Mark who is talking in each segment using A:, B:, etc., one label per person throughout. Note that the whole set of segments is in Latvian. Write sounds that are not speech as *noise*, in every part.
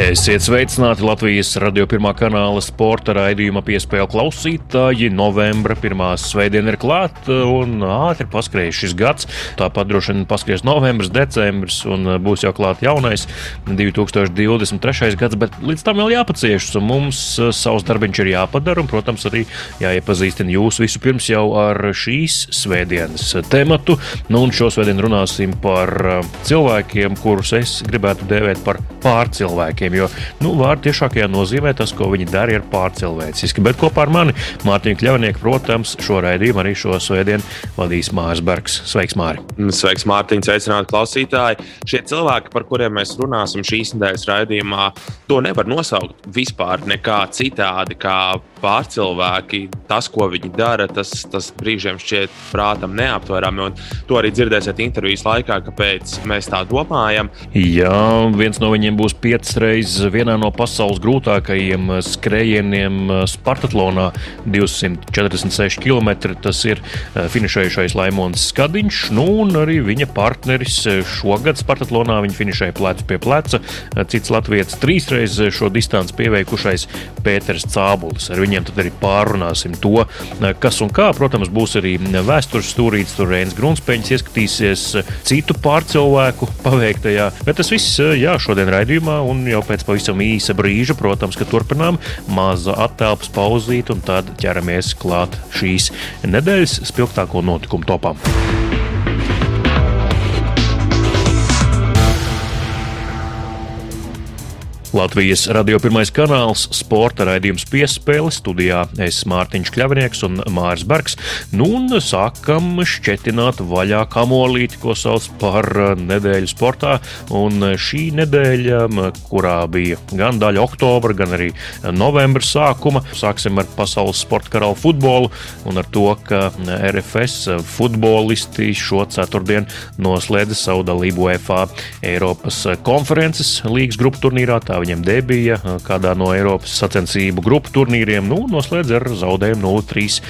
A: Esiet sveicināti Latvijas radio pirmā kanāla sporta raidījuma piespēļu klausītāji. Novembra pirmā svētdiena ir klāta un ātri paskrējas šis gads. Tāpat droši vien paskries novembris, decembris un būs jau klāts jaunais 2023. gads, bet līdz tam vēl jāpaciešas un mums savs darbiņš ir jāpadara un, protams, arī jāiepazīstina jūs vispirms jau ar šīs svētdienas tematu. Nu, un šo svētdienu runāsim par cilvēkiem, kurus es gribētu dēvēt par pārcilvēkiem cilvēkiem, jo nu, vārdu tiešākajā nozīmē tas, ko viņi dara, ir pārcilvēciski. Bet kopā ar mani Mārtiņu Kļavnieku, protams, šo raidījumu arī šo svētdienu vadīs Mārs Bergs. Sveiks, Māri!
B: Sveiks, Mārtiņ! Sveicināti klausītāji! Šie cilvēki, par kuriem mēs runāsim šīs nedēļas raidījumā, to nevar nosaukt vispār nekā citādi, kā pārcilvēki. Tas, ko viņi dara, tas, tas brīžiem šķiet prātam neaptverami. Un to arī dzirdēsiet intervijas laikā, kāpēc mēs tā domājam.
A: Jā, viens no viņiem būs piecas reizes vienā no pasaules grūtākajiem skrējieniem Spartatlonā - 246 km. Tas ir eh, finišējušais Laimons Skadiņš, nu un arī viņa partneris šogad Spartatlonā. Viņi finišēja plecu pie pleca. Cits Latvijas trīsreiz šo distanci pieveikušais Pēters Cābulis. Ar viņiem tad arī pārunāsim to, kas un kā. Protams, būs arī vēstures stūrītis, tur Rēns Grunsteņš ieskatīsies citu pārcilvēku paveiktajā. Bet tas viss jā, šodien raidījumā un jau pēc pavisam īsa brīža, protams, ka turpinām maza attēlpas pauzīt un tad ķeramies klāt šīs nedēļas spilgtāko notikumu topam. Latvijas radio pirmais kanāls, sporta raidījums piespēle studijā. Es Mārtiņš Kļavnieks un Mārs Bergs. Nu un sākam šķetināt vaļā kamolīti, ko sauc par nedēļu sportā. Un šī nedēļa, kurā bija gan daļa oktobra, gan arī novembra sākuma, sāksim ar pasaules sporta karalu futbolu un ar to, ka RFS futbolisti šo ceturtdienu noslēdza savu dalību UEFA Eiropas konferences līgas grupu turnīrā. Tā viņiem debija kādā no Eiropas sacensību grupu turnīriem. Nu, noslēdz ar zaudējumu 0-3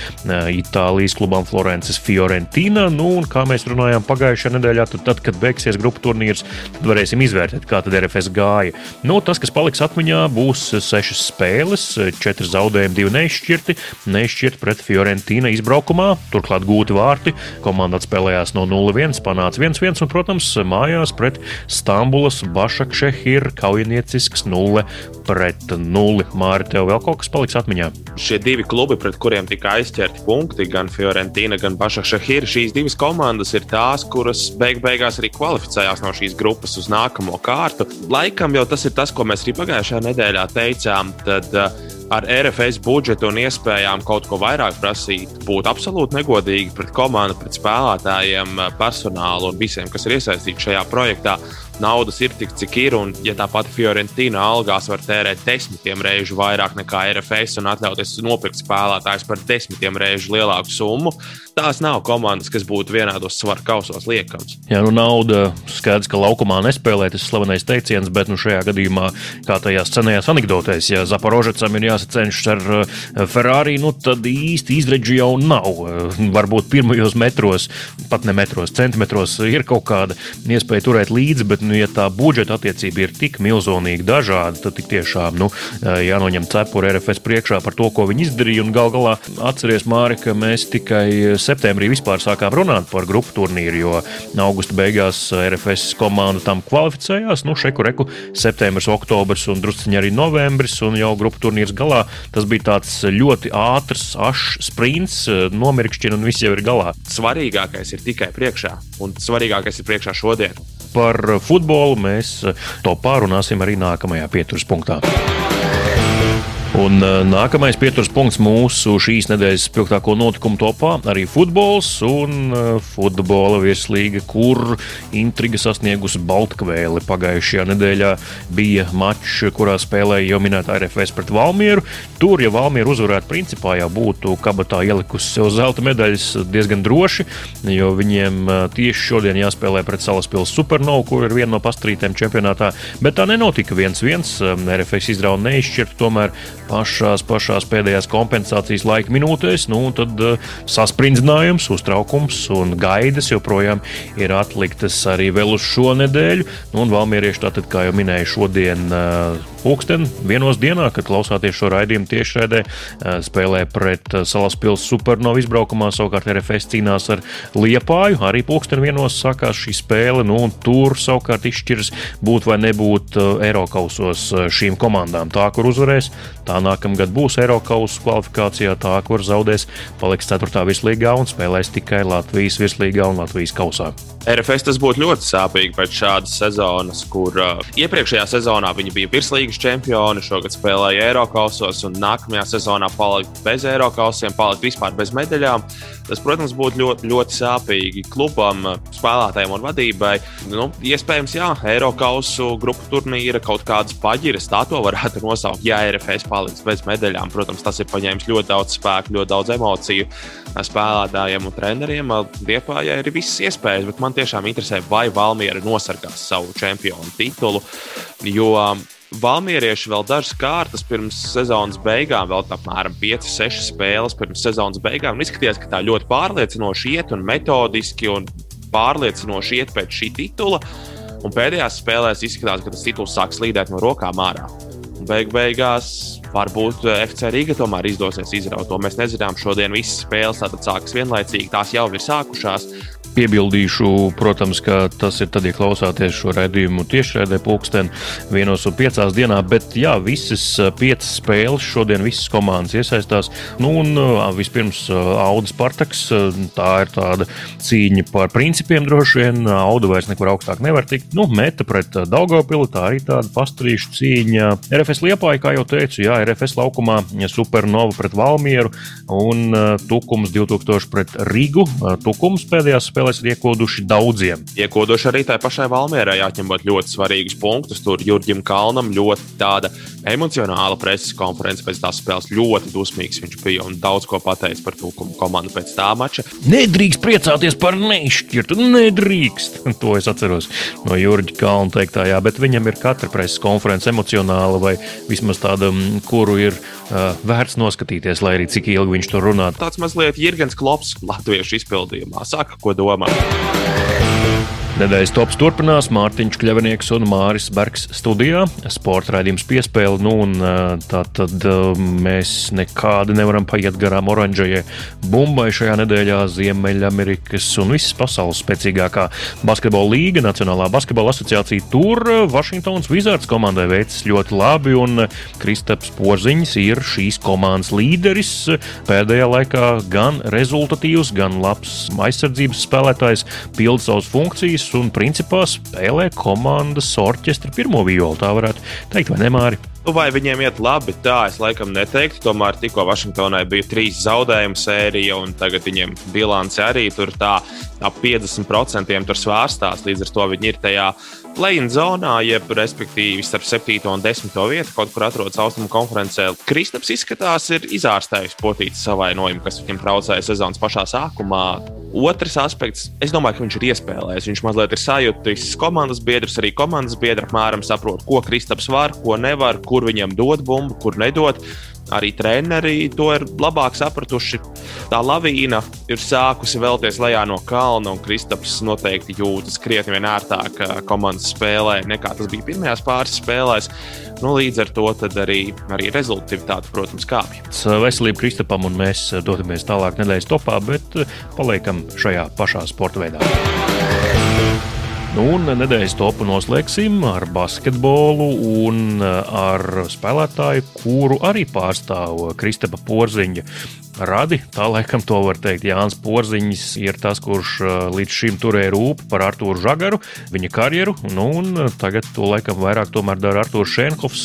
A: Itālijas klubam Florences Fiorentina. Nu, un kā mēs runājām pagājušajā nedēļā, tad, tad kad beigsies grupu turnīrs, tad varēsim izvērtēt, kā tad RFS gāja. Nu, tas, kas paliks atmiņā, būs sešas spēles, četri zaudējumi, divi neizšķirti. Neizšķirti pret Fiorentina izbraukumā, turklāt gūti vārti. Komanda atspēlējās no 0-1, panāca 1-1 un, protams, mājās pret Stambulas Bašakšehir kaujiniecisks Rīgas 0 pret 0. Māri, tev vēl kaut kas paliks atmiņā?
B: Šie divi klubi, pret kuriem tika aizķerti punkti, gan Fiorentina, gan Bašakšahira, šīs divas komandas ir tās, kuras beig beigās arī kvalificējās no šīs grupas uz nākamo kārtu. Laikam jau tas ir tas, ko mēs arī pagājušajā nedēļā teicām. Tad, uh, ar RFS budžetu un iespējām kaut ko vairāk prasīt, būtu absolūti negodīgi pret komandu, pret spēlētājiem, personālu un visiem, kas ir iesaistīti šajā projektā naudas ir tik, cik ir. Un, ja tā pati Fiorentīna algās var tērēt desmitiem reižu vairāk nekā RFS un atļauties nopirkt spēlētājus par desmitiem reižu lielāku summu, tās nav komandas, kas būtu vienādos svaru kausos liekams.
A: Jā, nu nauda skaidrs, ka laukumā nespēlē tas slavenais teiciens, bet nu, šajā gadījumā, kā tajās cenējās anekdotēs, ja Zaporožecam ir jāsacenšas ar eh, Ferrari, nu tad īsti izredzi jau nav. Eh, varbūt pirmajos metros, pat ne metros, centimetros ir kaut kāda iespēja turēt līdzi, bet nu, ja tā budžeta attiecība ir tik milzonīgi dažāda, tad tik tiešām nu, jānoņem cepura RFS priekšā par to, ko viņi izdarīja. Un gal galā atceries, Māri, ka mēs tikai septembrī vispār sākām runāt par grupu turnīru, jo augusta beigās RFS komanda tam kvalificējās. Nu, šeku reku septembris, oktobris un drusciņi arī novembris, un jau grupu turnīrs galā. Tas bija tāds ļoti ātrs, ašs sprints, nomirkšķina un viss jau ir galā.
B: Svarīgākais ir tikai priekšā, un svarīgākais ir priekšā šodien.
A: Par futbolu mēs to pārunāsim arī nākamajā pieturas punktā. Un nākamais pieturas punkts mūsu šīs nedēļas spilgtāko notikumu topā arī futbols un futbola virslīga, kur intriga sasniegusi Baltkvēli. Pagājušajā nedēļā bija mačs, kurā spēlēja jau minēta RFS pret Valmieru. Tur, ja Valmiera uzvarētu, principā jau būtu kabatā ielikusi sev zelta medaļas diezgan droši, jo viņiem tieši šodien jāspēlē pret Salaspils Supernovu, kur ir viena no pastrītēm čempionātā. Bet tā nenotika viens viens. RFS izrauga neizšķirt tomēr pašās, pašās pēdējās kompensācijas laika minūtēs, nu, tad uh, saspringzinājums, uztraukums un gaidas joprojām ir atliktas arī vēl uz šo nedēļu. Nu, un Valmierieši, tātad, kā jau minēju, šodien uh, pulksten vienos dienā, kad klausāties šo raidījumu tiešraidē, uh, spēlē pret Salaspils supernovu izbraukumā, savukārt RFS cīnās ar Liepāju. Arī pulksten vienos sākās šī spēle, nu, un tur savukārt izšķiras būt vai nebūt Eiropausos šīm komandām. Tā, kur uzvarēs, tā nākamgad būs Eiropas kvalifikācijā, tā, kur zaudēs, paliks 4. virslīgā un spēlēs tikai Latvijas virslīgā un Latvijas kausā.
B: RFS tas būtu ļoti sāpīgi pēc šādas sezonas, kur uh, iepriekšējā sezonā viņi bija virslīgas čempioni, šogad spēlēja Eiropasos, un nākamajā sezonā palika bez Eiropasiem, palika vispār bez medaļām. Tas, protams, būtu ļoti, ļoti sāpīgi klubam, spēlētājiem un vadībai. Nu, iespējams, jā, Eiropasu grupu turnīra kaut kādas paģiras, tā to varētu nosaukt. Ja RFS paliks bez medaļām, protams, tas ir paņēmis ļoti daudz spēku, ļoti daudz emociju spēlētājiem un treneriem. Liepājai ir visas iespējas, bet man tiešām interesē, vai Valmiera nosargās savu čempionu titulu. Jo Valmierieši vēl dažas kārtas pirms sezonas beigām, vēl apmēram 5-6 spēles pirms sezonas beigām, izskatījās, ka tā ļoti pārliecinoši iet un metodiski un pārliecinoši iet pēc šī titula. Un pēdējās spēlēs izskatās, ka tas tituls sāk slīdēt no rokām ārā. Beig beigās varbūt FC Riga tomēr izdosies izraut to. Mēs nezinām, šodien visas spēles sākas vienlaicīgi, tās jau ir sākušās.
A: Piebildīšu, protams, ka tas ir tad, ja klausāties šo raidījumu tiešraidē, pulksten vienos un piecās dienā, bet jā, visas piecas spēles šodien visas komandas iesaistās. Nu, un vispirms Audis Partaks, tā ir tāda cīņa par principiem droši vien. Auda vairs nekur augstāk nevar tikt. Nu, meta pret Daugopilu, tā arī tāda pastrīšu cīņa. RFS Liepāja, kā jau teicu, jā, RFS laukumā Supernova pret Valmieru un Tukums 2000 pret Rigu. Tukums pēdējās spēlēs spēlēs ir iekoduši daudziem.
B: Iekoduši arī tai pašai Valmierai, jāņemot ļoti svarīgus punktus. Tur Jurģim Kalnam ļoti tāda emocionāla preses konference pēc tās spēles. Ļoti dusmīgs viņš bija un daudz ko pateicis par tūkumu komandu pēc tā mača.
A: Nedrīkst priecāties par neizšķirtu, nedrīkst. *laughs* To es atceros no Jurģa Kalna teiktā, jā, bet viņam ir katra preses konference emocionāla vai vismaz tāda, kuru ir uh, vērts noskatīties, lai arī cik ilgi viņš tur runā.
B: Tāds mazliet Jurgens Klops latviešu izpildījumā. Saka, ko domā. Amaro.
A: Nedēļas tops turpinās Mārtiņš Kļavinieks un Māris Bergs studijā. Sporta raidījums piespēle, nu un tā tad mēs nekādi nevaram paiet garām oranžajai bumbai šajā nedēļā Ziemeļamerikas un visas pasaules spēcīgākā basketbola līga, Nacionālā basketbola asociācija. Tur Vašingtons Wizards komandai veicas ļoti labi un Kristaps Porziņš ir šīs komandas līderis. Pēdējā laikā gan rezultatīvs, gan labs aizsardzības spēlētājs, pilda savas funkcijas un principā spēlē komandas orķestra pirmo violu. Tā varētu teikt, vai ne, Māri?
B: Nu, vai viņiem iet labi? Tā es laikam neteiktu. Tomēr tikko Vašingtonai bija trīs zaudējumu sērija, un tagad viņiem bilance arī tur tā ap 50% tur svārstās. Līdz ar to viņi ir tajā play-in zonā, jeb respektīvi starp 7 un 10 vietu, kaut kur atrodas austrumu konferencē. Kristaps izskatās, ir izārstējis potītas savainojumu, kas viņam traucēja sezonas pašā sākumā. Otrs aspekts, es domāju, ka viņš ir iespējams. Viņš mazliet ir sajūtis komandas biedrs, arī komandas biedri apmēram saprot, ko Kristaps var, ko nevar, kur viņam dod bumbu, kur nedod. Arī treneri to ir labāk sapratuši. Tā lavīna ir sākusi vēlties lejā no kalna, un Kristaps noteikti jūtas krietni vien ērtāk komandas spēlē nekā tas bija pirmajās pāris spēlēs. Nu, līdz ar to arī, arī rezultāti, protams, kāpj.
A: Veselība Kristapam un mēs dodamies tālāk nedēļas topā, bet paliekam šajā pašā sporta veidā. Nu, un nedēļas topu noslēgsim ar basketbolu un ar spēlētāju, kuru arī pārstāv Kristapa Porziņa radi. Tā laikam to var teikt. Jānis Porziņš ir tas, kurš līdz šim turēja rūpīgi par Artūru Žagaru, viņa karjeru. Nu, un tagad to laikam vairāk dara Artūrs Šenkovs.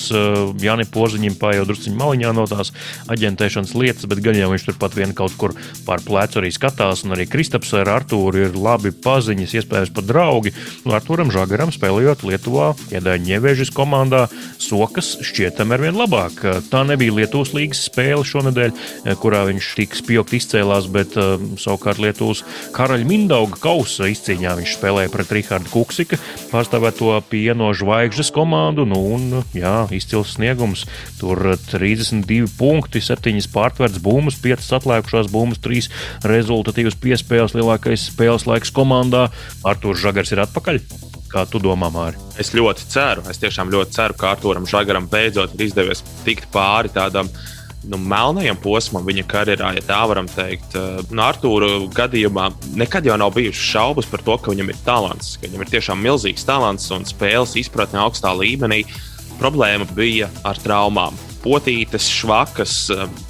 A: Jānis Porziņš paiet druskuļi maliņā no tās aģentēšanas lietas, bet gan jau viņš turpat vien kaut kur pār plecu arī skatās. Un arī Kristaps ar Artūru ir labi paziņas, iespējams pat draugi. Artūram Žagaram spēlējot Lietuvā, Iedaņa Ņevežas komandā, sokas šķietam ar vien labāk. Tā nebija Lietuvas līgas spēle šonadēļ, kurā viņš tika spilgt izcēlās, bet uh, savukārt Lietuvas karaļa Mindauga kausa izcīņā viņš spēlēja pret Rihardu Kuksika, pārstāvēto pieno zvaigžnes komandu. Nu, un, jā, izcils sniegums. Tur 32 punkti, 7 pārtverts bumbas, 5 atlikušās bumbas, 3 rezultatīvas piespēles, lielākais spēles laiks komandā. Artur Žagars ir atpakaļ. Kā tu domā, Mārtiņ?
B: Es ļoti ceru, es tiešām ļoti ceru, ka Arturam Žagaram beidzot ir izdevies tikt pāri tādam nu, melnajam posmam viņa karjerā, ja tā varam teikt. Nu, Artūra gadījumā nekad jau nav bijušas šaubas par to, ka viņam ir talants, ka viņam ir tiešām milzīgs talants un spēles izpratne augstā līmenī. Problēma bija ar traumām. Potītes, švakas,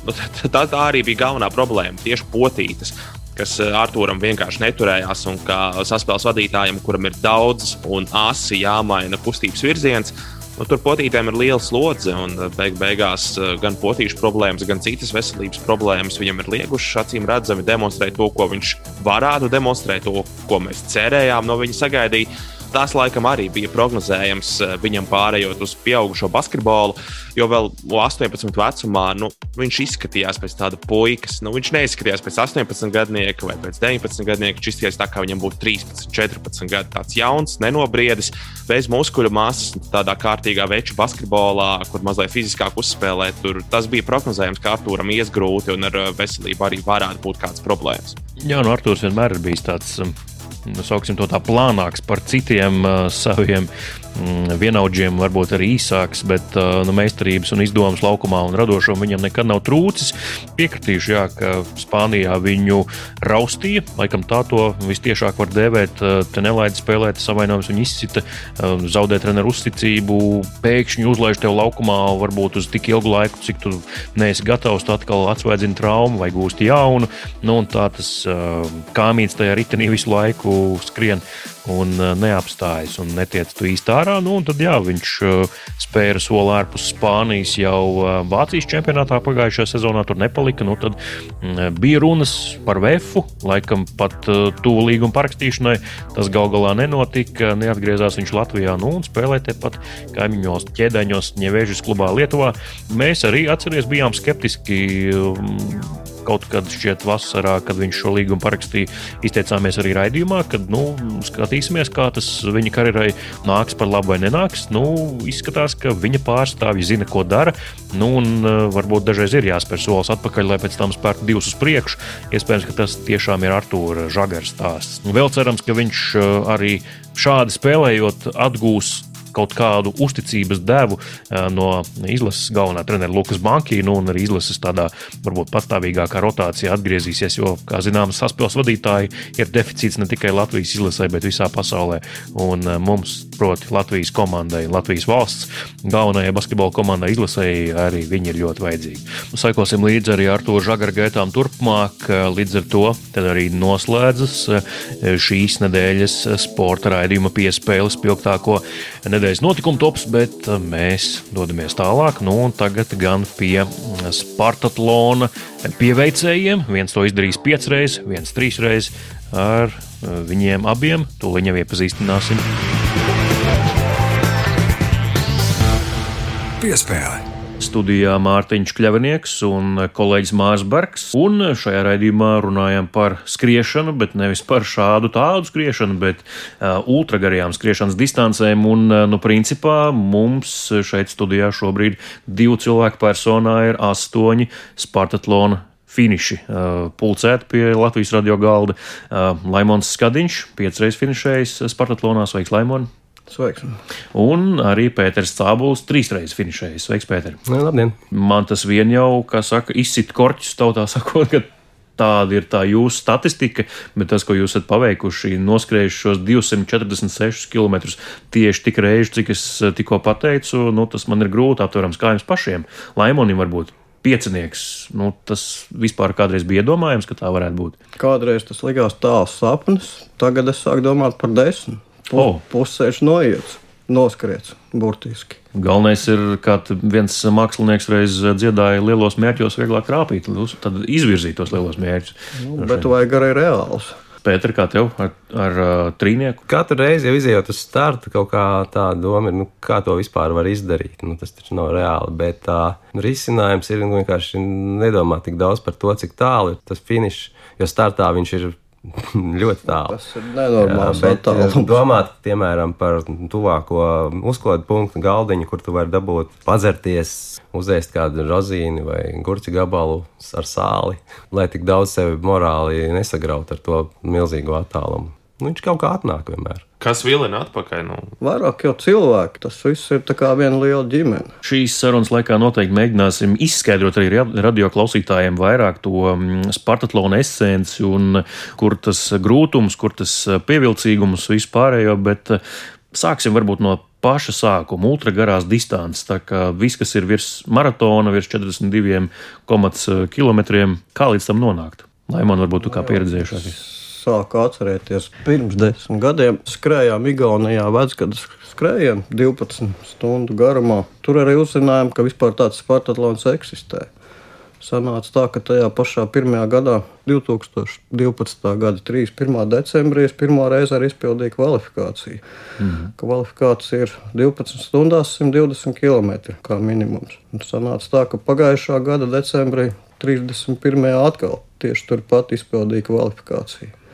B: nu, *laughs* tā, tā arī bija galvenā problēma. Tieši potītes kas eh, Arthūram vienkārši neturējās, un kā saspēles vadītājam, kuram ir daudz un asi jāmaina kustības virziens. Nu, tur potītēm ir liela slodze, un eh, beig beigās eh, gan potīšu problēmas, gan citas veselības problēmas viņam ir liegušas. Acīm redzami, demonstrēt to, ko viņš varētu demonstrēt, to, ko mēs cerējām no viņa sagaidīt tas laikam arī bija prognozējams eh, viņam pārējot uz pieaugušo basketbolu. Jo vēl 18 vecumā nu, viņš izskatījās pēc tāda puikas. Nu, viņš neizskatījās pēc 18 gadnieka vai pēc 19 gadnieka. Viņš izskatījās tā, kā viņam būtu 13, 14 gadi. Tāds jauns, nenobriedis, bez muskuļu masas, tādā kārtīgā veču basketbolā, kur mazliet fiziskāk uzspēlēt. Tur tas bija prognozējams, ka Arthūram ies grūti un ar eh, veselību arī varētu būt kādas problēmas.
A: Jā, nu, Arthurs vienmēr ir bijis tāds um, nu, to tā plānāks par citiem uh, saviem Mm, vienaudžiem varbūt arī īsāks, bet uh, nu, meistarības un izdomas laukumā un radošuma viņam nekad nav trūcis. Piekritīšu, jā, ka Spānijā viņu raustīja, laikam tā to vistiešāk var dēvēt. Uh, te nelaida spēlēt, savainojums viņa izsita, um, zaudē treneru uzticību, pēkšņi uzlaiž tev laukumā varbūt uz tik ilgu laiku, cik tu neesi gatavs, tu atkal atsvaidzini traumu vai gūsti jaunu. Nu, tā tas uh, kāmīts tajā ritenī visu laiku skrien un uh, neapstājas un netiec tu īsti ārā. Nu, tad jā, viņš uh, spēra soli ārpus Spānijas jau uh, Vācijas čempionātā pagājušajā sezonā. Tur nepalika. Nu, tad mm, bija runas par VF, laikam pat tuvu līguma parakstīšanai. Tas gal galā nenotika. Neatgriezās viņš Latvijā nu, un spēlēja tepat kaimiņos ķēdeņos, Ņevēžas klubā Lietuvā. Mēs arī atceries, bijām skeptiski um, kaut kad šķiet vasarā, kad viņš šo līgumu parakstīja, izteicāmies arī raidījumā, kad nu, skatīsimies, kā tas viņa karjerai nāks par labu vai nenāks. Nu, izskatās, ka viņa pārstāvji zina, ko dara. Nu, un, uh, varbūt dažreiz ir jāspēr solis atpakaļ, lai pēc tam spērtu divus uz priekšu. Iespējams, ka tas tiešām ir Artūra Žagars stāsts. Vēl cerams, ka viņš uh, arī šādi spēlējot atgūs kaut kādu uzticības devu eh, no izlases galvenā trenera Lukas Banki, nu, un arī izlases tādā varbūt pastāvīgākā rotācijā atgriezīsies. Jo, kā zināms, saspēles vadītāji ir deficīts ne tikai Latvijas izlasē, bet visā pasaulē. Un eh, mums, proti, Latvijas komandai, Latvijas valsts galvenajai basketbola komandai izlasēji arī viņi ir ļoti vajadzīgi. Saikosim līdzi arī ar to žagaru gaitām turpmāk. Līdz ar to arī noslēdzas eh, šīs nedēļas sporta raidījuma piespēles spilgtāko nedēļu nedēļas notikuma tops, bet uh, mēs dodamies tālāk. Nu, tagad gan pie mm, Spartatlona pieveicējiem. Viens to izdarīs piecas reizes, viens trīs reizes. Ar uh, viņiem abiem tūlīt jau iepazīstināsim.
C: Piespēle
A: studijā Mārtiņš Kļavinieks un kolēģis Mārs Bergs. Un šajā raidījumā runājam par skriešanu, bet nevis par šādu tādu skriešanu, bet uh, ultragarajām skriešanas distancēm. Un, uh, nu, principā mums šeit studijā šobrīd divu cilvēku personā ir astoņi Spartatlona finiši uh, pulcēti pie Latvijas radio galda. Uh, Laimons Skadiņš, piecreiz finišējis Spartatlonā, sveiks, Laimons!
D: Sveiks.
A: Un arī Pēters Cābulis trīsreiz finišējis. Sveiks, Pēter.
D: Jā, labdien.
A: Man tas vien jau, kā saka, izsit korķus tautā *laughs* sakot, ka tāda ir tā jūsu statistika, bet tas, ko jūs esat paveikuši, noskrējuši šos 246 km tieši tik reizi, cik es tikko pateicu, nu, tas man ir grūti aptverams kā jums pašiem. Laimonim varbūt. piecinieks. Nu, tas vispār kādreiz bija iedomājams, ka tā varētu būt.
D: Kādreiz tas likās tāls sapnis, tagad es sāku domāt par desmit.
A: Oh.
D: Pusceļš noiets, noskriets, burtiski.
A: Galvenais ir, kā viens mākslinieks reiz dziedāja, lielos mērķos vieglāk trāpīt, uz- tad izvirzīt tos lielos mērķus.
D: Nu, bet vajag arī reāls.
A: Pēter, kā tev ar, ar uh, trīnieku?
E: Katru reizi, jau izējot uz startu, kaut kā tā doma ir, nu, kā to vispār var izdarīt. Nu, tas taču nav reāli. Bet tā nu, risinājums ir nu, vienkārši nedomāt tik daudz par to, cik tālu ir tas finišs. Jo startā viņš ir *laughs* ļoti tālu.
D: Tas ir nenormāls
E: bet, eh,
D: attālums.
E: domāt, piemēram, par tuvāko uzkodu punktu galdiņu, kur tu vari dabūt, padzerties, uzēst kādu rozīni vai gurķi gabalu ar sāli, lai tik daudz sevi morāli nesagrautu ar to milzīgo attālumu. Nu, viņš kaut kā atnāk vienmēr.
B: Kas vilina atpakaļ? Nu,
D: Vairāk jau cilvēki, tas viss ir tā kā viena liela ģimene.
A: Šīs sarunas laikā noteikti mēģināsim izskaidrot arī ra- radio klausītājiem vairāk to mm, Spartatlona esenci un kur tas grūtums, kur tas pievilcīgums vispārējo, bet eh, sāksim varbūt no paša sākuma, ultragarās distances. Tā kā viss, kas ir virs maratona, virs 42 km, kā līdz tam nonākt? Lai man varbūt tu kā pieredzējušākais.
D: Sāku atcerēties, pirms desmit gadiem skrējām Igaunijā vecgadu skrējienu 12 stundu garumā. Tur arī uzzinājām, ka vispār tāds Spartatlons eksistē. Sanāca tā, ka tajā pašā pirmajā gadā, 2012. gada 31. decembrī, es pirmo reizi arī izpildīju kvalifikāciju. Mm. Kvalifikācija ir 12 stundās 120 km kā minimums. Un sanāca tā, ka pagājušā gada decembrī, 31. atkal tieši turpat izpildīju kvalifikāciju.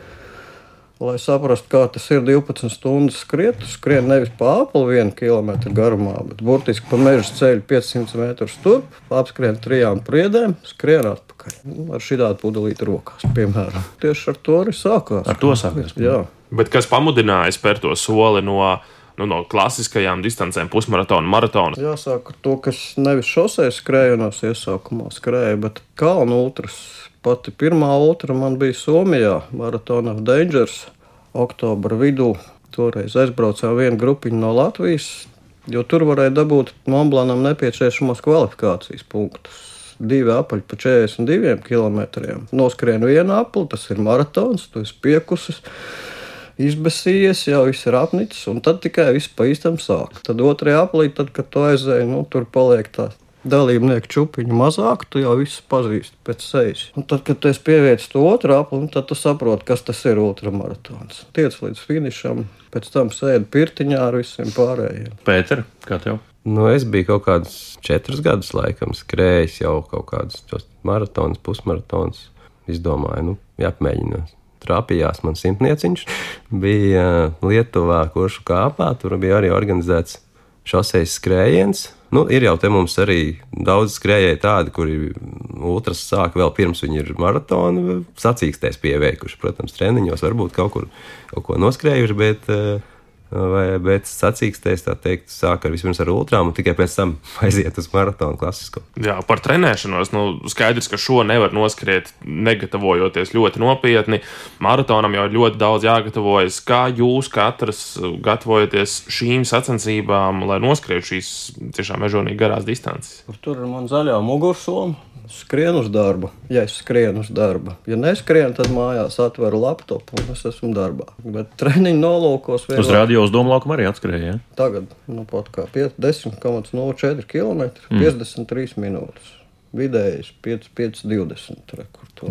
D: Lai saprastu, kā tas ir 12 stundas skriet, skrien nevis pa apli vienu kilometru garumā, bet burtiski pa meža ceļu 500 metrus turp, apskrien trijām priedēm, skrien atpakaļ. Nu, ar šādu pudelīti rokās, piemēram. Tieši ar to arī sākās.
A: Ar to sākās.
D: Jā.
B: bet kas pamudināja spērt to soli no, nu, no klasiskajām distancēm, pusmaratona, maratona?
D: Jāsāk ar to, kas nevis šoseis skrējienos iesākumā skrēja, bet kalnu ultras. Pati pirmā ultra man bija Somijā, Marathon of Dangers, oktobra vidū. Toreiz aizbraucām vienu grupiņu no Latvijas, jo tur varēja dabūt Montblanam nepieciešamos kvalifikācijas punktus. Divi apaļi pa 42 km. Noskrien vienu apli, tas ir maratons, tu esi piekusis izbēsījies, jau viss ir apnicis, un tad tikai viss pa īstam sāk. Tad otrajā aplī, tad, kad tu aizēji, nu, tur paliek tā dalībnieku čūpiņu mazāk, tu jau visu pazīsti pēc sejas. Un tad, kad tu esi pievietis to otru apli, tad tu saproti, kas tas ir ultramaratons. Tiec līdz finišam, pēc tam sēdi pirtiņā ar visiem pārējiem.
A: Pēter, kā tev?
E: Nu, es biju kaut kādus četrus gadus, laikam, skrējis jau kaut kādus tos maratonus, pusmaratonus. Izdomāju, nu, jāapmēģina. Trāpījās man simtnieciņš. Bija uh, Lietuvā, kuršu kāpā. Tur bija arī organizēts šoseis skrējiens. Nu, ir jau te mums arī daudz skrējēji tādi, kuri ultras sāk vēl pirms viņi ir maratonu sacīkstēs pieveikuši. Protams, treniņos varbūt kaut kur kaut ko noskrējuši, bet, eh, vai, bet sacīkstēs tā teikt sāk ar vispirms ar ultrām un tikai pēc tam *laughs* aiziet uz maratonu klasisko.
B: Jā, par trenēšanos. Nu, skaidrs, ka šo nevar noskriet, negatavojoties ļoti nopietni. Maratonam jau ir ļoti daudz jāgatavojas. Kā jūs katrs gatavojaties šīm sacensībām, lai noskrietu šīs tiešām mežonīgi garās distances?
D: Tur ir man zaļā mugursoma. Skrien uz darbu, ja es skrienu uz darbu. Ja neskrienu, tad mājās atveru laptopu un es esmu darbā. Bet treniņu nolūkos
A: Uz
D: vienmēr-
A: radio uz domu laukuma arī atskrēja. Ja?
D: Tagad, nu, pat kā 5, 10,04 km, mm. 53 minūtes. Vidējais 5, 5, 20. Re, kur to,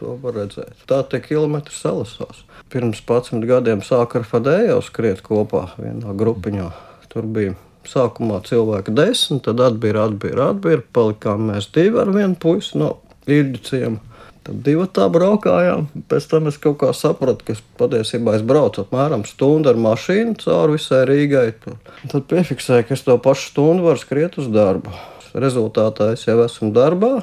D: to, var redzēt. Tā tie kilometri salasās. Pirms 11 gadiem sāku ar Fadēju skriet kopā vienā grupiņā. Tur bija sākumā cilvēki desmit, tad atbīra, atbīra, atbīra. Palikām mēs divi ar vienu puisi no īrģiciem. Tad divi tā braukājām. Pēc tam es kaut kā sapratu, ka es patiesībā es braucu apmēram stundu ar mašīnu cauri visai Rīgai. Tad piefiksēju, ka es to pašu stundu varu skriet uz darbu. Rezultātā es jau esmu darbā,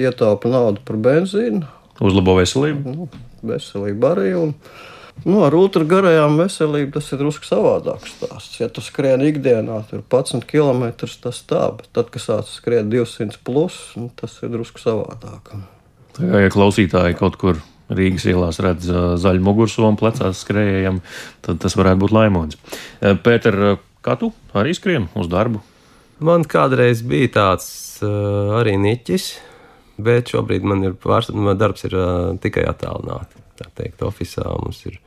D: ietaupu naudu par benzīnu,
A: Uzlabo veselību.
D: nu, veselību arī. Un, nu, ar ultragarajām veselību tas ir drusku savādāks stāsts. Ja tu skrien ikdienā, tur 11 km, tas tā, bet tad, kad sāc skriet 200 plus, nu, tas ir drusku savādāk.
A: Tā kā, Ja klausītāji kaut kur Rīgas ielās redz zaļu mugursomu plecās skrējējam, tad tas varētu būt laimons. Pēter, kā tu arī skrien uz darbu?
E: Man kādreiz bija tāds arī niķis, bet šobrīd man ir pārs, man darbs ir tikai attālināti. Tā teikt, oficiālā mums ir.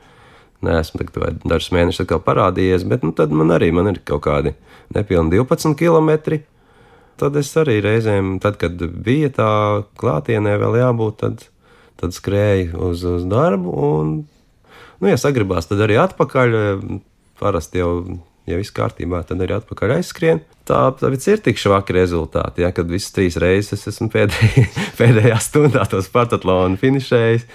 E: Nē, esmu tagad dažus mēnešus parādījies, bet nu, tad man arī man ir kaut kādi nepilni 12 km. Tad es arī reizēm, tad, kad bija tā klātienē vēl jābūt, tad, tad skrēju uz, uz darbu. Un, nu, ja sagribās, tad arī atpakaļ. Parasti jau, ja viss kārtībā, tad arī atpakaļ aizskrien. Tā, tāpēc ir tik švaki rezultāti, ja, kad visas trīs reizes es esmu pēdējā, *laughs* pēdējā stundā to Spartatlonu finišējis.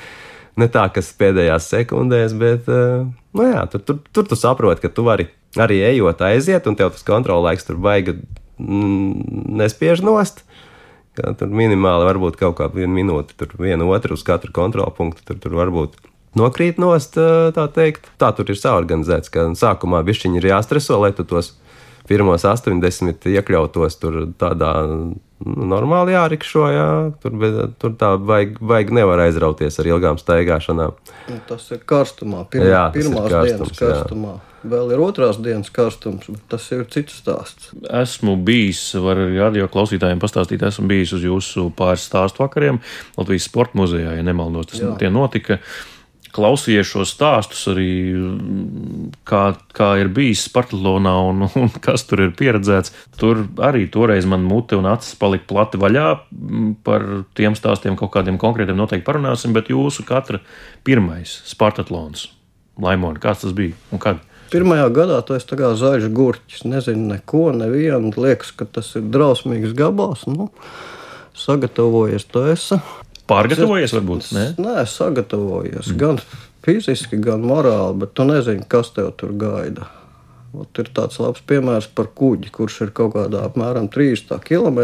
E: Ne tā, kas pēdējās sekundēs, bet nu jā, tur, tur, tur tu saproti, ka tu vari arī ejot aiziet, un tev tas kontrolēks tur baigi nespiež nost. Tur minimāli varbūt kaut kā viena minūte, tur viena otru uz katru kontrolpunktu, tur, tur varbūt nokrīt nost, tā teikt. Tā tur ir saorganizēts, ka sākumā bišķiņi ir jāstreso, lai tu tos pirmos 80 iekļautos tur tādā nu, normāli jārikšo, jā. Tur, tur tā vajag, vajag nevar aizrauties ar ilgām staigāšanām.
D: Nu, tas ir karstumā, pirmā, jā, pirmās ir karstums, dienas karstumā. Jā. Vēl ir otrās dienas karstums, bet tas ir cits stāsts.
A: Esmu bijis, var arī radio klausītājiem pastāstīt, esmu bijis uz jūsu pāris stāstu vakariem Latvijas Sporta muzejā, ja nemaldos, tas Jā. tie notika. Klausījies šo stāstus arī, kā, kā ir bijis Spartatlonā un, un kas tur ir pieredzēts. Tur arī toreiz man mute un acis palika plati vaļā. Par tiem stāstiem kaut kādiem konkrētiem noteikti parunāsim, bet jūsu katra pirmais Spartatlons, Laimona, kāds tas bija un kad?
D: Pirmajā gadā tā kā zaļš gurķis. Nezinu neko, nevienu. Liekas, ka tas ir drausmīgs gabals. Nu, sagatavojies tu esi.
A: Pārgatavojies, varbūt? Nē,
D: Nē sagatavojies. Mm. Gan fiziski, gan morāli, bet tu nezini, kas tev tur gaida. Ot, ir tāds labs piemērs par kuģi, kurš ir kaut kādā apmēram 300 km.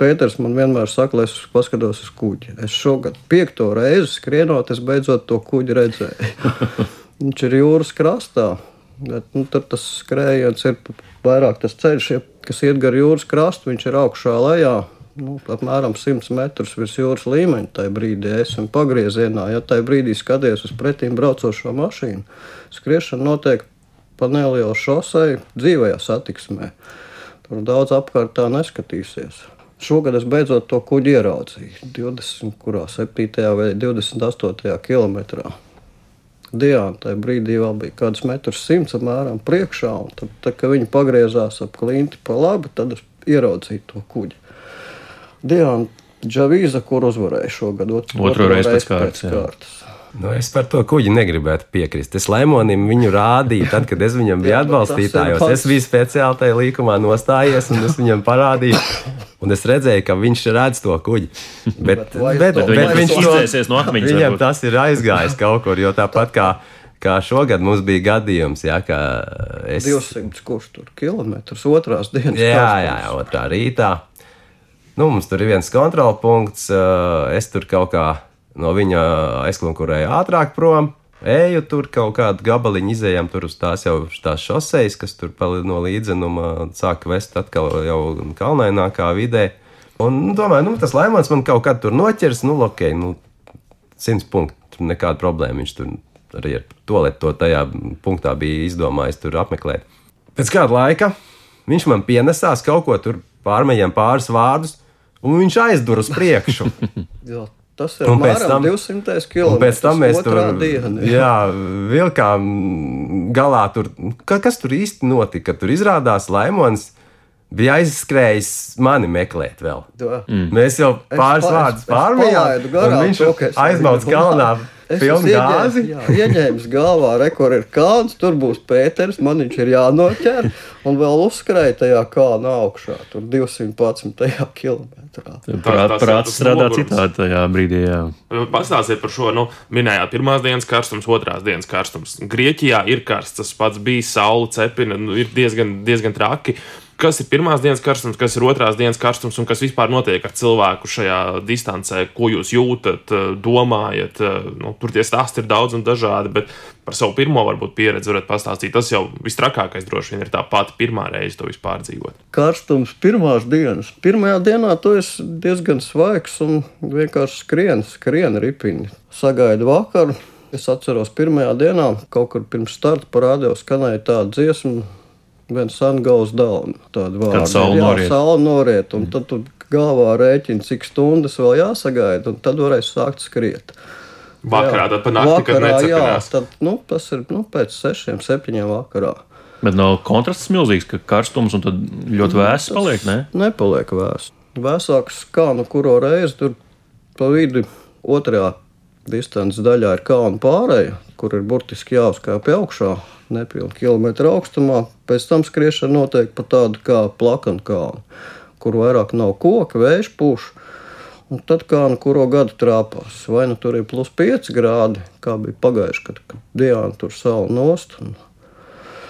D: Pēters man vienmēr saka, lai es paskatos uz kuģi. Es šogad piekto reizi skrienot, es beidzot to kuģi redzēju. *laughs* Viņš ir jūras krastā. Bet, nu, tur tas skrējiens ir vairāk tas ceļš, kas iet gar jūras krastu. Viņš ir augšā lejā, nu, apmēram 100 metrus virs jūras līmeņa. Tajā brīdī esmu pagriezienā. Ja tajā brīdī skaties uz pretīm braucošo mašīnu, skriešana notiek pa nelielu šosei, dzīvajā satiksmē. Tur daudz apkārt tā neskatīsies. Šogad es beidzot to kuģi ieraudzīju 20, kurā 7. vai 28. kilometrā. Diana tajā brīdī vēl bija kaut kāds metrs simts apmēram priekšā, un tad, tad, kad viņi pagriezās ap klinti pa labi, tad es ieraudzīju to kuģi. Diana Džavīza, kur uzvarēja šogad
A: otru, otru reizi pēc kārtas. Pēc kārtas.
E: Nu, es par to kuģi negribētu piekrist. Es Lemonim viņu rādīju, tad, kad es viņam biju atbalstītājos. Es biju speciāli tajā līkumā nostājies, un es viņam parādīju. Un es redzēju, ka viņš redz to kuģi. Bet, bet, bet, bet, bet viņš
A: to no akmeņa.
E: Viņam tas ir aizgājis kaut kur, jo tāpat kā. Kā šogad mums bija gadījums, ja,
D: es. 200 kurš tur kilometrus otrās dienas.
E: Jā, jā, jā, otrā rītā. Nu, mums tur ir viens kontrolpunkts. Es tur kaut kā no viņa aizklunkurēju ātrāk prom. Eju tur kaut kādu gabaliņu, izējām tur uz tās jau tās šoseis, kas tur no līdzenuma sāk vest atkal jau kalnainākā vidē. Un nu, domāju, nu, tas laimons man kaut kad tur noķers, nu, ok, nu, simts punktu, tur nekāda problēma. Viņš tur arī ar to lietu to tajā punktā bija izdomājis tur apmeklēt. Pēc kāda laika viņš man pienesās kaut ko tur pārmējiem pāris vārdus, un viņš aizdur uz priekšu. *laughs*
D: Tas ir un pēc tam 200 km.
E: Pēc tam mēs tur dienu, jā. jā, vilkām galā. Tur, kas tur īsti notika? Tur izrādās Laimons bija aizskrējis mani meklēt vēl. Mm. Mēs jau pāris vārdus pārmijām. Viņš aizmauc kalnā. Pilnu gāzi.
D: Jā, ieņēmis galvā, rekord ir kalns, tur būs Pēters, man viņš ir jānoķer un vēl uzskrēja tajā kalna augšā, tur 211. kilometrā.
A: Prāt, prāts strādā citādi tajā brīdī, jā.
B: Pastāstiet par šo, nu, minējāt pirmās dienas karstums, otrās dienas karstums. Grieķijā ir karsts, tas pats bija, saule cepina, nu, ir diezgan, diezgan traki kas ir pirmās dienas karstums, kas ir otrās dienas karstums un kas vispār notiek ar cilvēku šajā distancē, ko jūs jūtat, eh, domājat. Eh, nu, tur tie stāsti ir daudz un dažādi, bet par savu pirmo varbūt pieredzi varat pastāstīt. Tas jau vistrakākais droši vien ir tā pati pirmā reize to vispār dzīvot.
D: Karstums pirmās dienas. Pirmajā dienā tu esi diezgan svaigs un vienkārši skrien, skrien ripiņi. Sagaidi vakaru. Es atceros, pirmajā dienā, kaut kur pirms starta parādījās, skanēja tāda dziesma, viens sungaus dauna. Tāda vārda.
A: Kad saule noriet.
D: saule noriet, un tad tu galvā rēķini, cik stundas vēl jāsagaida, un tad varēs sākt skriet.
B: Vakarā,
D: Jā.
B: tad pa nakti, kad
D: Vakarā, jā, tad, nu, tas ir nu, pēc sešiem, septiņiem vakarā.
A: Bet nav kontrasts milzīgs, ka karstums un tad ļoti vēss paliek. Ne?
D: Nepaliek vēs. Vēsāks kā nu kuro reizi tur pa vidu otrajā distances daļā ir kalnu pārēja, kur ir burtiski jāuzkāpj augšā, nepilnu kilometru augstumā. Pēc tam skriešana notiek pa tādu kā plakanu kalnu, kur vairāk nav koka, vējš pūš. Un tad kā nu kuro gadu trāpās, vai nu tur ir plus 5 grādi, kā bija pagājuši, kad, kad Diana tur savu nost. Un,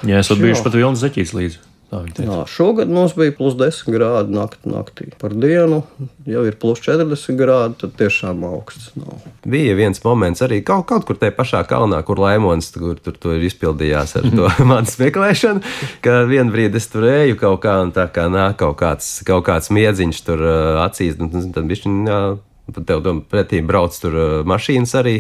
A: Jā, esat
D: Jā.
A: bijuši pat vilnas zeķīs līdzi. Tā.
D: Jā, šogad mums bija plus 10 grādi naktī. naktī. Par dienu jau ir plus 40 grādi, tad tiešām augsts nav.
E: Bija viens moments arī kaut, kaut kur tajā pašā kalnā, kur Laimons tur, tur, tur izpildījās ar to *laughs* manas meklēšanu. Ka vienā brīdī es tur eju kaut kā, un tā kā nāk kaut kāds, kaut kāds miedziņš tur acīs, un tas- tad viņš tur tev pretī brauc tur mašīnas arī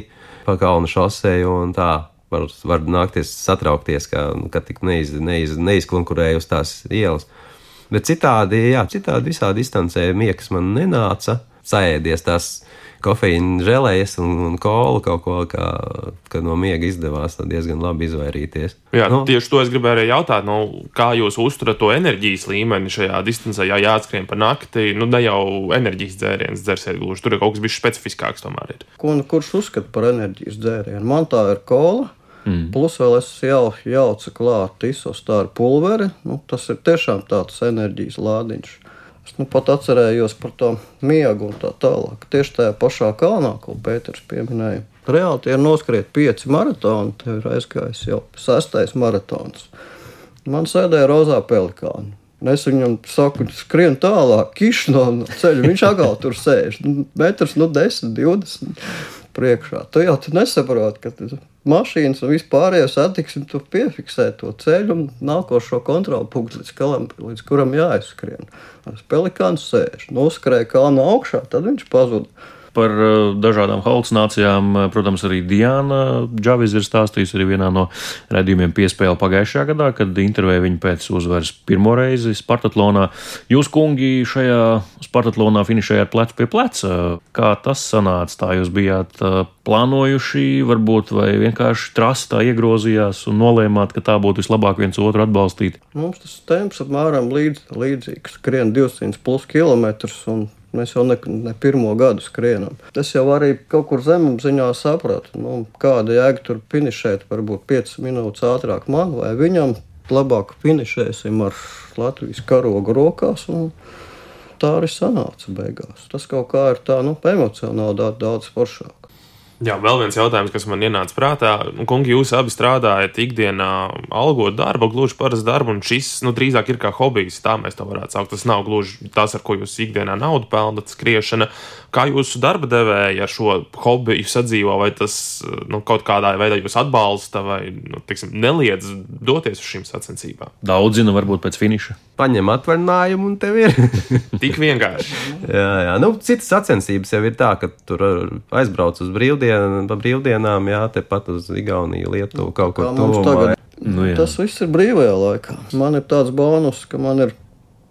E: pa kalnu šoseju un tā. Var, var nākties satraukties, ka, ka tik neiz, neiz, neizkonkurēja uz tās ielas. Bet citādi, jā, citādi visā distancē miekas man nenāca. Sēdies tās kofeīna žēlējas un, un kolu kaut ko, kā, ka no miega izdevās tad diezgan labi izvairīties.
B: Jā,
E: Nu,
B: nu, tieši to es gribēju arī jautāt. Nu, kā jūs uzturat to enerģijas līmeni šajā distancē, ja jāatskrien pa nakti? Nu, ne jau enerģijas dzēriens dzersiet gluži. Tur ir kaut kas bijis specifiskāks. Tomēr ir.
D: Ko nu kurš uzskata par enerģijas dzērienu? Man tā ir kola. Mm. Plus vēl es jau jaucu klāt isostāru pulveri. Nu, tas ir tiešām tāds enerģijas lādiņš. Es nu pat atcerējos par to miegu un tā tālāk. Tieši tajā pašā kalnā, ko Pēters pieminēja. Reāli tie ir noskriet pieci maratoni, tev ir aizgājis jau sastais maratons. Man sēdēja rozā pelikāna. Es viņam saku, skrien tālāk, kiš no no ceļa. Viņš atkal tur sēž. Nu, Metrs, nu, 10, 20 priekšā. Tu jau tu nesaproti, ka tas mašīnas un vispārējo satiksmi tu piefiksē to ceļu un nākošo kontrolu punktu, līdz, kalam, līdz kuram jāizskrien. Tas pelikāns sēž, noskrēja kalnu augšā, tad viņš pazuda.
A: Par uh, dažādām halucinācijām, uh, protams, arī Diana Džavis ir stāstījusi arī vienā no redzējumiem piespēlē pagājušajā gadā, kad intervēja viņu pēc uzvaras pirmo reizi Spartatlonā. Jūs, kungi, šajā Spartatlonā finišējāt plecu pie pleca. Kā tas sanāca? Tā jūs bijāt uh, plānojuši, varbūt, vai vienkārši trasi tā iegrozījās un nolēmāt, ka tā būtu vislabāk viens otru atbalstīt.
D: Mums tas temps apmēram līdz, līdzīgs. Skrien 200 plus km. Mēs jau ne, ne pirmo gadu skrienam. Es jau arī kaut kur zemapziņā sapratu, nu, kāda jēga tur finišēt, varbūt 5 minūtes ātrāk man vai viņam. Labāk finišēsim ar Latvijas karogu rokās. Tā arī sanāca beigās. Tas kaut kā ir tā, nu, emocionāli daudz foršāk.
B: Jā, vēl viens jautājums, kas man ienāca prātā. Nu, kungi, jūs abi strādājat ikdienā, algot darbu, gluži parastu darbu, un šis nu, drīzāk ir kā hobijs. Tā mēs to varētu saukt. Tas nav gluži tas, ar ko jūs ikdienā naudu pelnāt, skriešana. Kā jūsu darba devēja ar šo hobiju sadzīvo, vai tas nu, kaut kādā veidā jūs atbalsta, vai nu, tiksim, neliedz doties uz šīm sacensībām?
A: Daudzi, nu, varbūt pēc finiša.
E: Paņem atvaļinājumu un tev ir. *laughs*
B: Tik vienkārši.
E: jā, jā. Nu, citas sacensības jau ir tā, ka tur aizbrauc uz brīvdienu, pa brīvdienām, jā, tepat uz Igauniju, Lietuvu, kaut ko
D: mums
E: tādu.
D: tagad
A: Nu, jā.
D: Tas viss ir brīvajā laikā. Man ir tāds bonus, ka man ir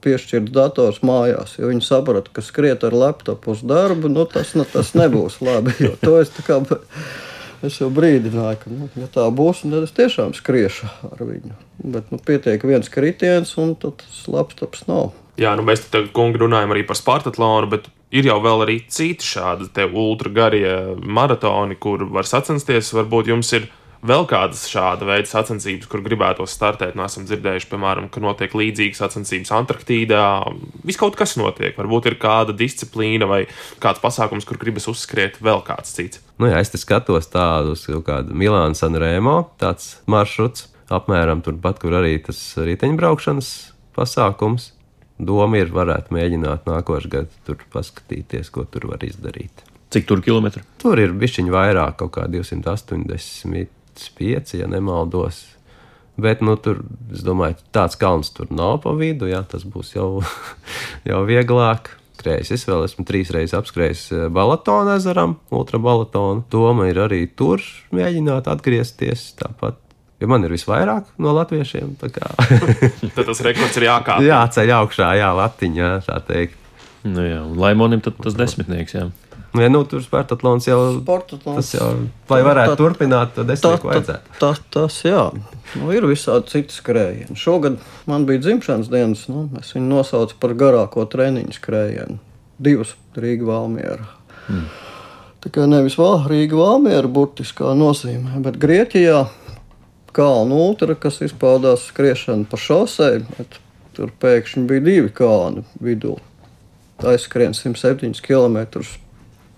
D: piešķirts dators mājās. Ja viņi saprata, ka skriet ar laptopu uz darbu, nu, tas, nu, tas nebūs labi. jo To es, tā kā, es jau brīdināju, ka, nu, ja tā būs, tad es tiešām skriešu ar viņu. Bet nu, pietiek viens kritiens, un tad tas laptops nav.
B: Jā, nu mēs te kungi runājam arī par Spartatlonu, bet ir jau vēl arī citi šādi ultra garie maratoni, kur var sacensties. Varbūt jums ir vēl kādas šāda veida sacensības, kur gribētos startēt. Nu, esam dzirdējuši, piemēram, ka notiek līdzīgas sacensības Antarktīdā. Viss kaut kas notiek. Varbūt ir kāda disciplīna vai kāds pasākums, kur gribas uzskriet vēl kāds cits.
E: Nu, jā, es te skatos tādu uz kaut kādu Milānu Sanremo, tāds maršruts, apmēram turpat, kur arī tas riteņbraukšanas pasākums. Doma ir, varētu mēģināt nākošais gads tur paskatīties, ko tur var izdarīt.
A: Cik tur kilometri?
E: Tur ir bišķiņi vairāk, kaut kā 285, ja nemaldos. Bet, nu, tur, es domāju, tāds kalns tur nav pa vidu, jā, tas būs jau, *laughs* jau vieglāk. Skrējis. Es vēl esmu trīs reizes apskrējis eh, Balatonu ezeram, ultrabalatonu. Doma ir arī tur mēģināt atgriezties. Tāpat Jo man ir visvairāk no latviešiem. *laughs*
B: tad tas rekords ir jākāpj.
E: jā, ceļ augšā, jā, latiņā, tā teikt.
A: Nu, jā, un Laimonim tas desmitnieks. Jā.
E: Nu, ja, nu, tur sportatlons jau
D: Sportatlons.
E: tas jau, lai varētu
D: tā,
E: turpināt, tad es teiktu, vajadzētu.
D: Tā, tas, jā. Nu, ir visādi citi skrējieni. Šogad man bija dzimšanas dienas, nu, es viņu nosaucu par garāko treniņu skrējienu. Divas Rīga Valmiera. Hmm. Tā kā nevis Val, Rīga Valmiera burtiskā nozīmē, bet Grieķijā kalnu ultra, kas izpaudās skriešana pa šosei, bet tur pēkšņi bija divi kalni vidū. Aizskrien 107 km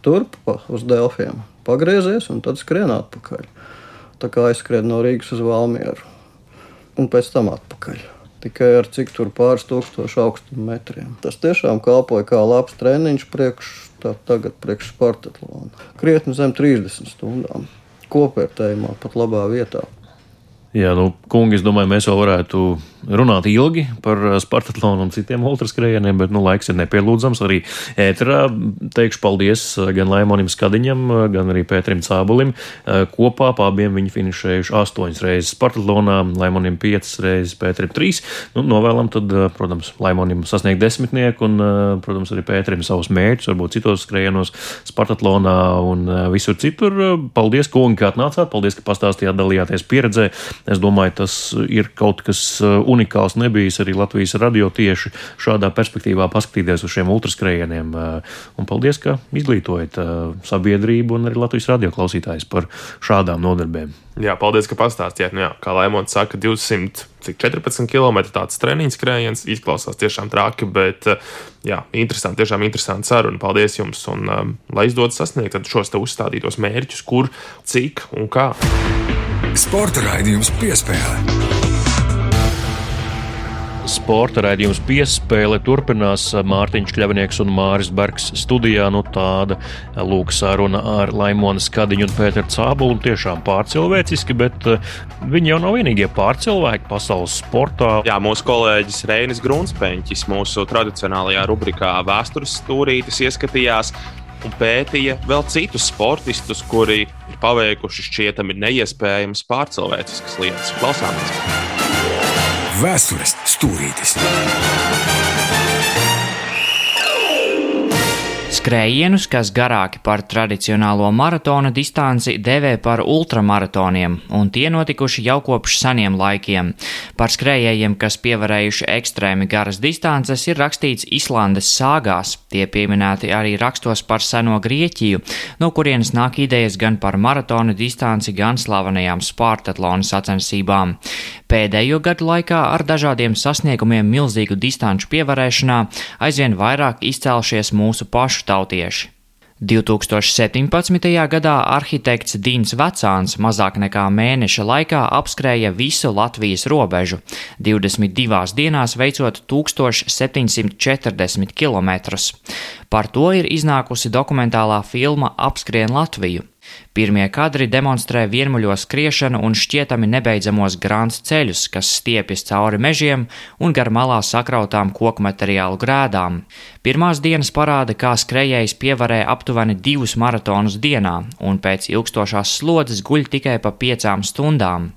D: turp uz Delfiem, pagriezies un tad skrien atpakaļ. Tā kā aizskrien no Rīgas uz Valmieru un pēc tam atpakaļ. Tikai ar cik tur pāris tūkstošu augstuma metriem. Tas tiešām kalpoja kā labs treniņš priekš, tā, tagad priekš sportatlona. Krietni zem 30 stundām kopvērtējumā, pat labā vietā.
A: Jā, nu, kungi, es domāju, mēs vēl varētu runāt ilgi par uh, Spartatlonu un citiem ultraskrējieniem, bet nu, laiks ir nepielūdzams. Arī ēterā teikšu paldies uh, gan Laimonim Skadiņam, uh, gan arī Pēterim Cābulim. Kopā abiem viņi finišējuši astoņas reizes Spartatlonā, Laimonim piecas reizes, Pēterim trīs. Nu, novēlam tad, protams, Laimonim sasniegt desmitnieku un, protams, arī Pēterim savus mērķus, varbūt citos skrējienos Spartatlonā un visur citur. Paldies, kungi, ka atnācāt, paldies, ka pastāstījāt, dalījāties pieredzē. Es domāju, tas ir kaut kas uh, unikāls. Nebijis arī Latvijas radio tieši šādā perspektīvā paskatīties uz šiem ultraskrējieniem. Uh, un paldies, ka izglītojat uh, sabiedrību un arī Latvijas radio klausītājus par šādām nodarbēm.
B: Jā, paldies, ka pastāstījāt. Nu, jā, kā Laimons saka, 214 km tāds treniņš skrējiens izklausās tiešām traki, bet jā, interesanti, tiešām interesanti saruna. Paldies jums un um, lai izdodas sasniegt šos te uzstādītos mērķus, kur, cik un kā.
C: Sporta raidījums piespēle.
A: Sporta raidījums piespēle turpinās Mārtiņš Kļavnieks un Māris Bergs studijā. Nu tāda lūk saruna ar Laimonu Skadiņu un Pēteru Cābulu. Tiešām pārcilvēciski, bet eh, viņi jau nav vienīgie pārcilvēki pasaules sportā.
B: Jā, mūsu kolēģis Reinis Grunsteņķis mūsu tradicionālajā rubrikā Vēstures stūrītis ieskatījās un pētīja vēl citus sportistus, kuri paveikuši šķietami neiespējamas pārcilvēciskas lietas. Klausāmies!
C: Vēstures stūrītis!
F: Skrējienus, kas garāki par tradicionālo maratona distanci, dēvē par ultramaratoniem, un tie notikuši jau kopš seniem laikiem. Par skrējējiem, kas pievarējuši ekstrēmi garas distances, ir rakstīts Islandes sāgās. Tie pieminēti arī rakstos par seno Grieķiju, no kurienes nāk idejas gan par maratona distanci, gan slavenajām Spārtatlona sacensībām. Pēdējo gadu laikā ar dažādiem sasniegumiem milzīgu distanču pievarēšanā aizvien vairāk izcēlušies mūsu pašu tautieši. 2017. gadā arhitekts Dīns Vecāns mazāk nekā mēneša laikā apskrēja visu Latvijas robežu, 22 dienās veicot 1740 km. Par to ir iznākusi dokumentālā filma Apskrien Latviju. Pirmie kadri demonstrē vienmuļo skriešanu un šķietami nebeidzamos grāns ceļus, kas stiepjas cauri mežiem un gar malā sakrautām koku materiālu grēdām. Pirmās dienas parāda, kā skrejējs pievarē aptuveni divus maratonus dienā un pēc ilgstošās slodzes guļ tikai pa piecām stundām.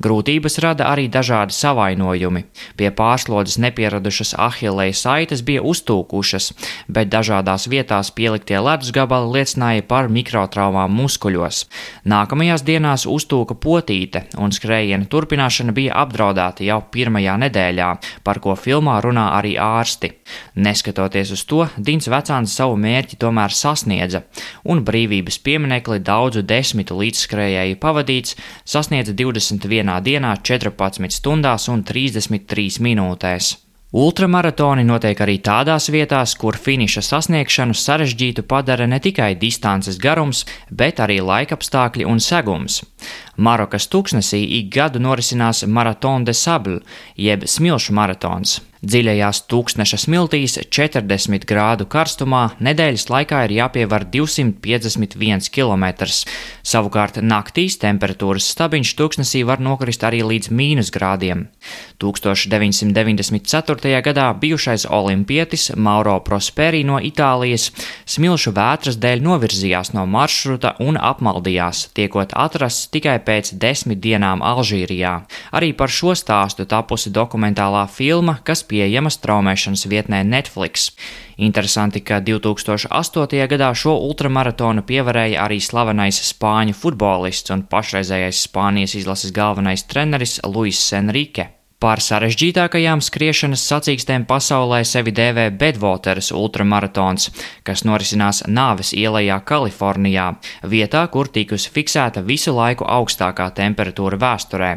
F: Grūtības rada arī dažādi savainojumi. Pie pārslodzes nepieradušas ahilēja saites bija uztūkušas, bet dažādās vietās pieliktie ledus gabali liecināja par mikrotraumām muskuļos. Nākamajās dienās uztūka potīte, un skrējiena turpināšana bija apdraudēta jau pirmajā nedēļā, par ko filmā runā arī ārsti. Neskatoties uz to, Dins Vecāns savu mērķi tomēr sasniedza, un brīvības pieminekli daudzu desmitu līdzskrējēju pavadīts sasniedza 20 21 dienā, 14 stundās un 33 minūtēs. Ultramaratoni notiek arī tādās vietās, kur finiša sasniegšanu sarežģītu padara ne tikai distances garums, bet arī laikapstākļi un segums. Marokas tūkstnesī ik gadu norisinās Marathon de Sable, jeb smilšu maratons. Dziļajās tūkstneša smiltīs 40 grādu karstumā nedēļas laikā ir jāpievar 251 km. Savukārt naktīs temperatūras stabiņš tūkstnesī var nokrist arī līdz mīnus grādiem. 1994. gadā bijušais olimpietis Mauro Prosperi no Itālijas smilšu vētras dēļ novirzījās no maršruta un apmaldījās, tiekot atrasts tikai pēc desmit dienām Alžīrijā. Arī par šo stāstu tapusi dokumentālā filma, kas pieejama straumēšanas vietnē Netflix. Interesanti, ka 2008. gadā šo ultramaratonu pievarēja arī slavenais spāņu futbolists un pašreizējais Spānijas izlases galvenais treneris Luis Enrique. Par sarežģītākajām skriešanas sacīkstēm pasaulē sevi dēvē Bedwateras ultramaratons, kas norisinās Nāves ielā Kalifornijā, vietā, kur tikusi fiksēta visu laiku augstākā temperatūra vēsturē.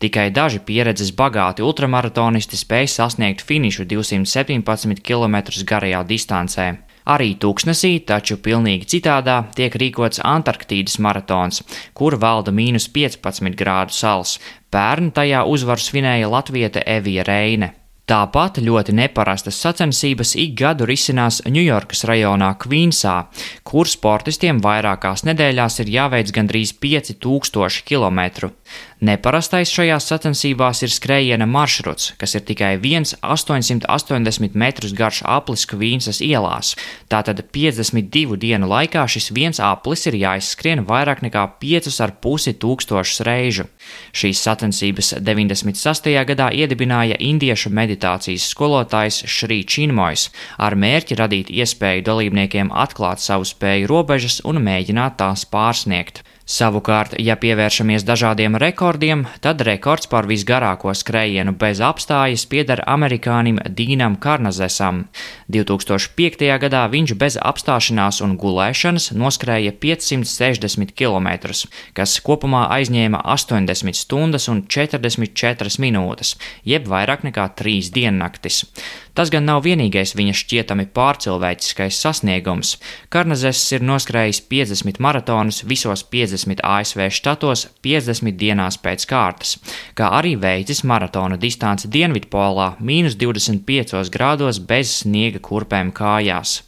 F: Tikai daži pieredzes bagāti ultramaratonisti spēj sasniegt finišu 217 km garajā distancē. Arī tūkstnesī, taču pilnīgi citādā, tiek rīkots Antarktīdas maratons, kur valda mīnus 15 grādu sals. Pērn tajā uzvaru svinēja Latvieta Evija Reine. Tāpat ļoti neparastas sacensības ik gadu risinās Ņujorkas rajonā Kvīnsā, kur sportistiem vairākās nedēļās ir jāveic gandrīz 5000 km. Neparastais šajās sacensībās ir skrējiena maršruts, kas ir tikai viens 880 metrus garš aplis Kvīnsas ielās. Tātad 52 dienu laikā šis viens aplis ir jāizskrien vairāk nekā 5,5 tūkstošus reižu. Šīs sacensības 96. gadā iedibināja indiešu meditācijas skolotājs Šrī Činmojs ar mērķi radīt iespēju dalībniekiem atklāt savu spēju robežas un mēģināt tās pārsniegt. Savukārt, ja pievēršamies dažādiem rekordiem, tad rekords par visgarāko skrējienu bez apstājas pieder amerikānim Dīnam Karnazesam. 2005. gadā viņš bez apstāšanās un gulēšanas noskrēja 560 km, kas kopumā aizņēma 80 stundas un 44 minūtes, jeb vairāk nekā 3 diennaktis. Tas gan nav vienīgais viņa šķietami pārcilvēciskais sasniegums. Karnazes ir noskrējis 50 maratonus visos 50 ASV štatos 50 dienās pēc kārtas, kā arī veicis maratona distanci Dienvidpolā - mīnus 25 grādos bez sniega kurpēm kājās.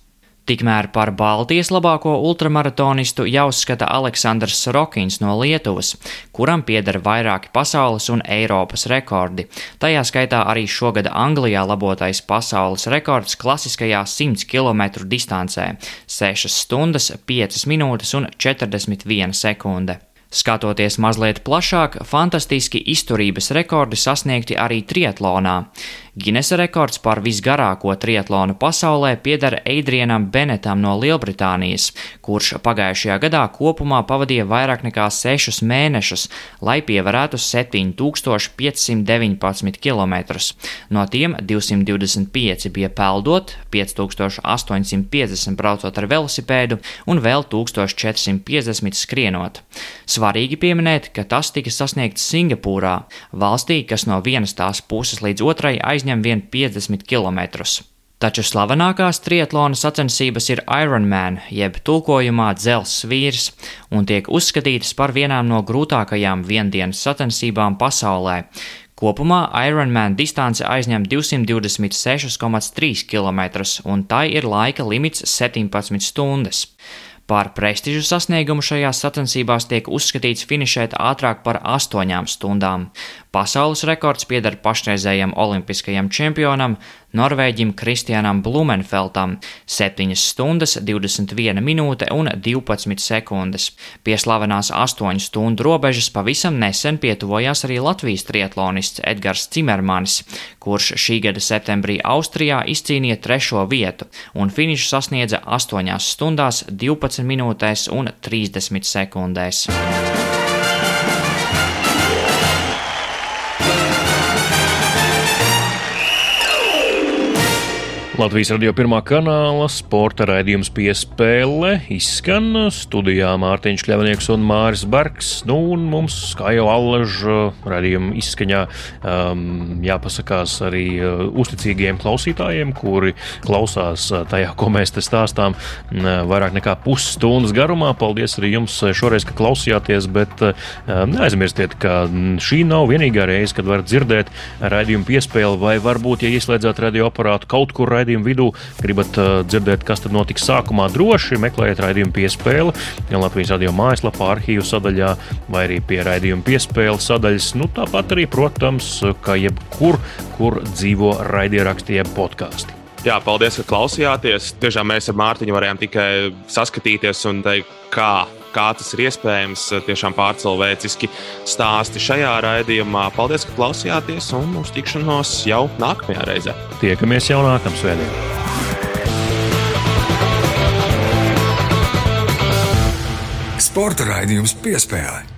F: Tikmēr par Baltijas labāko ultramaratonistu jāuzskata Aleksandrs Sorokins no Lietuvas, kuram pieder vairāki pasaules un Eiropas rekordi. Tajā skaitā arī šogad Anglijā labotais pasaules rekords klasiskajā 100 km distancē - 6 stundas, 5 minūtes un 41 sekunde. Skatoties mazliet plašāk, fantastiski izturības rekordi sasniegti arī triatlonā. Ginesa rekords par visgarāko triatlonu pasaulē pieder Adrianam Benetam no Lielbritānijas, kurš pagājušajā gadā kopumā pavadīja vairāk nekā 6 mēnešus, lai pievarētu 7519 km. No tiem 225 bija peldot, 5850 braucot ar velosipēdu un vēl 1450 skrienot. Svarīgi pieminēt, ka tas tika sasniegts Singapūrā, valstī, kas no vienas tās puses līdz otrai aizņem vien 50 km. Taču slavenākās triatlona sacensības ir Ironman, jeb tulkojumā dzelzs vīrs, un tiek uzskatītas par vienām no grūtākajām viendienas sacensībām pasaulē. Kopumā Ironman distance aizņem 226,3 km, un tai ir laika limits 17 stundas. Par prestižu sasniegumu šajās sacensībās tiek uzskatīts finišēt ātrāk par 8 stundām. Pasaules rekords pieder pašreizējam olimpiskajam čempionam, Norvēģim Kristianam Blumenfeltam - 7 stundas, 21 minūte un 12 sekundes. Pie slavenās 8 stundu robežas pavisam nesen pietuvojās arī Latvijas triatlonists Edgars Cimermanis, kurš šī gada septembrī Austrijā izcīnīja trešo vietu un finišu sasniedza 8 stundās, 12 minūtēs un 30 sekundēs.
A: Latvijas radio pirmā kanāla sporta raidījums piespēle izskan studijā Mārtiņš Kļavnieks un Māris Bergs. Nu, un mums, kā jau allaž raidījuma izskaņā, um, jāpasakās arī uh, uzticīgiem klausītājiem, kuri klausās uh, tajā, ko mēs te stāstām uh, vairāk nekā pusstundas garumā. Paldies arī jums šoreiz, ka klausījāties, bet uh, neaizmirstiet, ka šī nav vienīgā reize, kad varat dzirdēt raidījumu piespēli vai varbūt, ja ieslēdzat radioaparātu kaut kur raidījumā, raidījuma vidū gribat uh, dzirdēt, kas tad notiks sākumā, droši meklējiet raidījumu piespēli gan Latvijas radio mājaslapā, arhīvu sadaļā, vai arī pie raidījuma piespēles sadaļas. Nu, tāpat arī, protams, kā jebkur, kur dzīvo raidierakstiem podkāsti.
B: Jā, paldies, ka klausījāties. Tiešām mēs ar Mārtiņu varējām tikai saskatīties un teikt, kā kā tas ir iespējams. Tiešām pārcilvēciski stāsti šajā raidījumā. Paldies, ka klausījāties un uz tikšanos jau nākamajā reizē.
A: Tiekamies jau nākamā svētdienā.
C: Sporta raidījums piespēlē.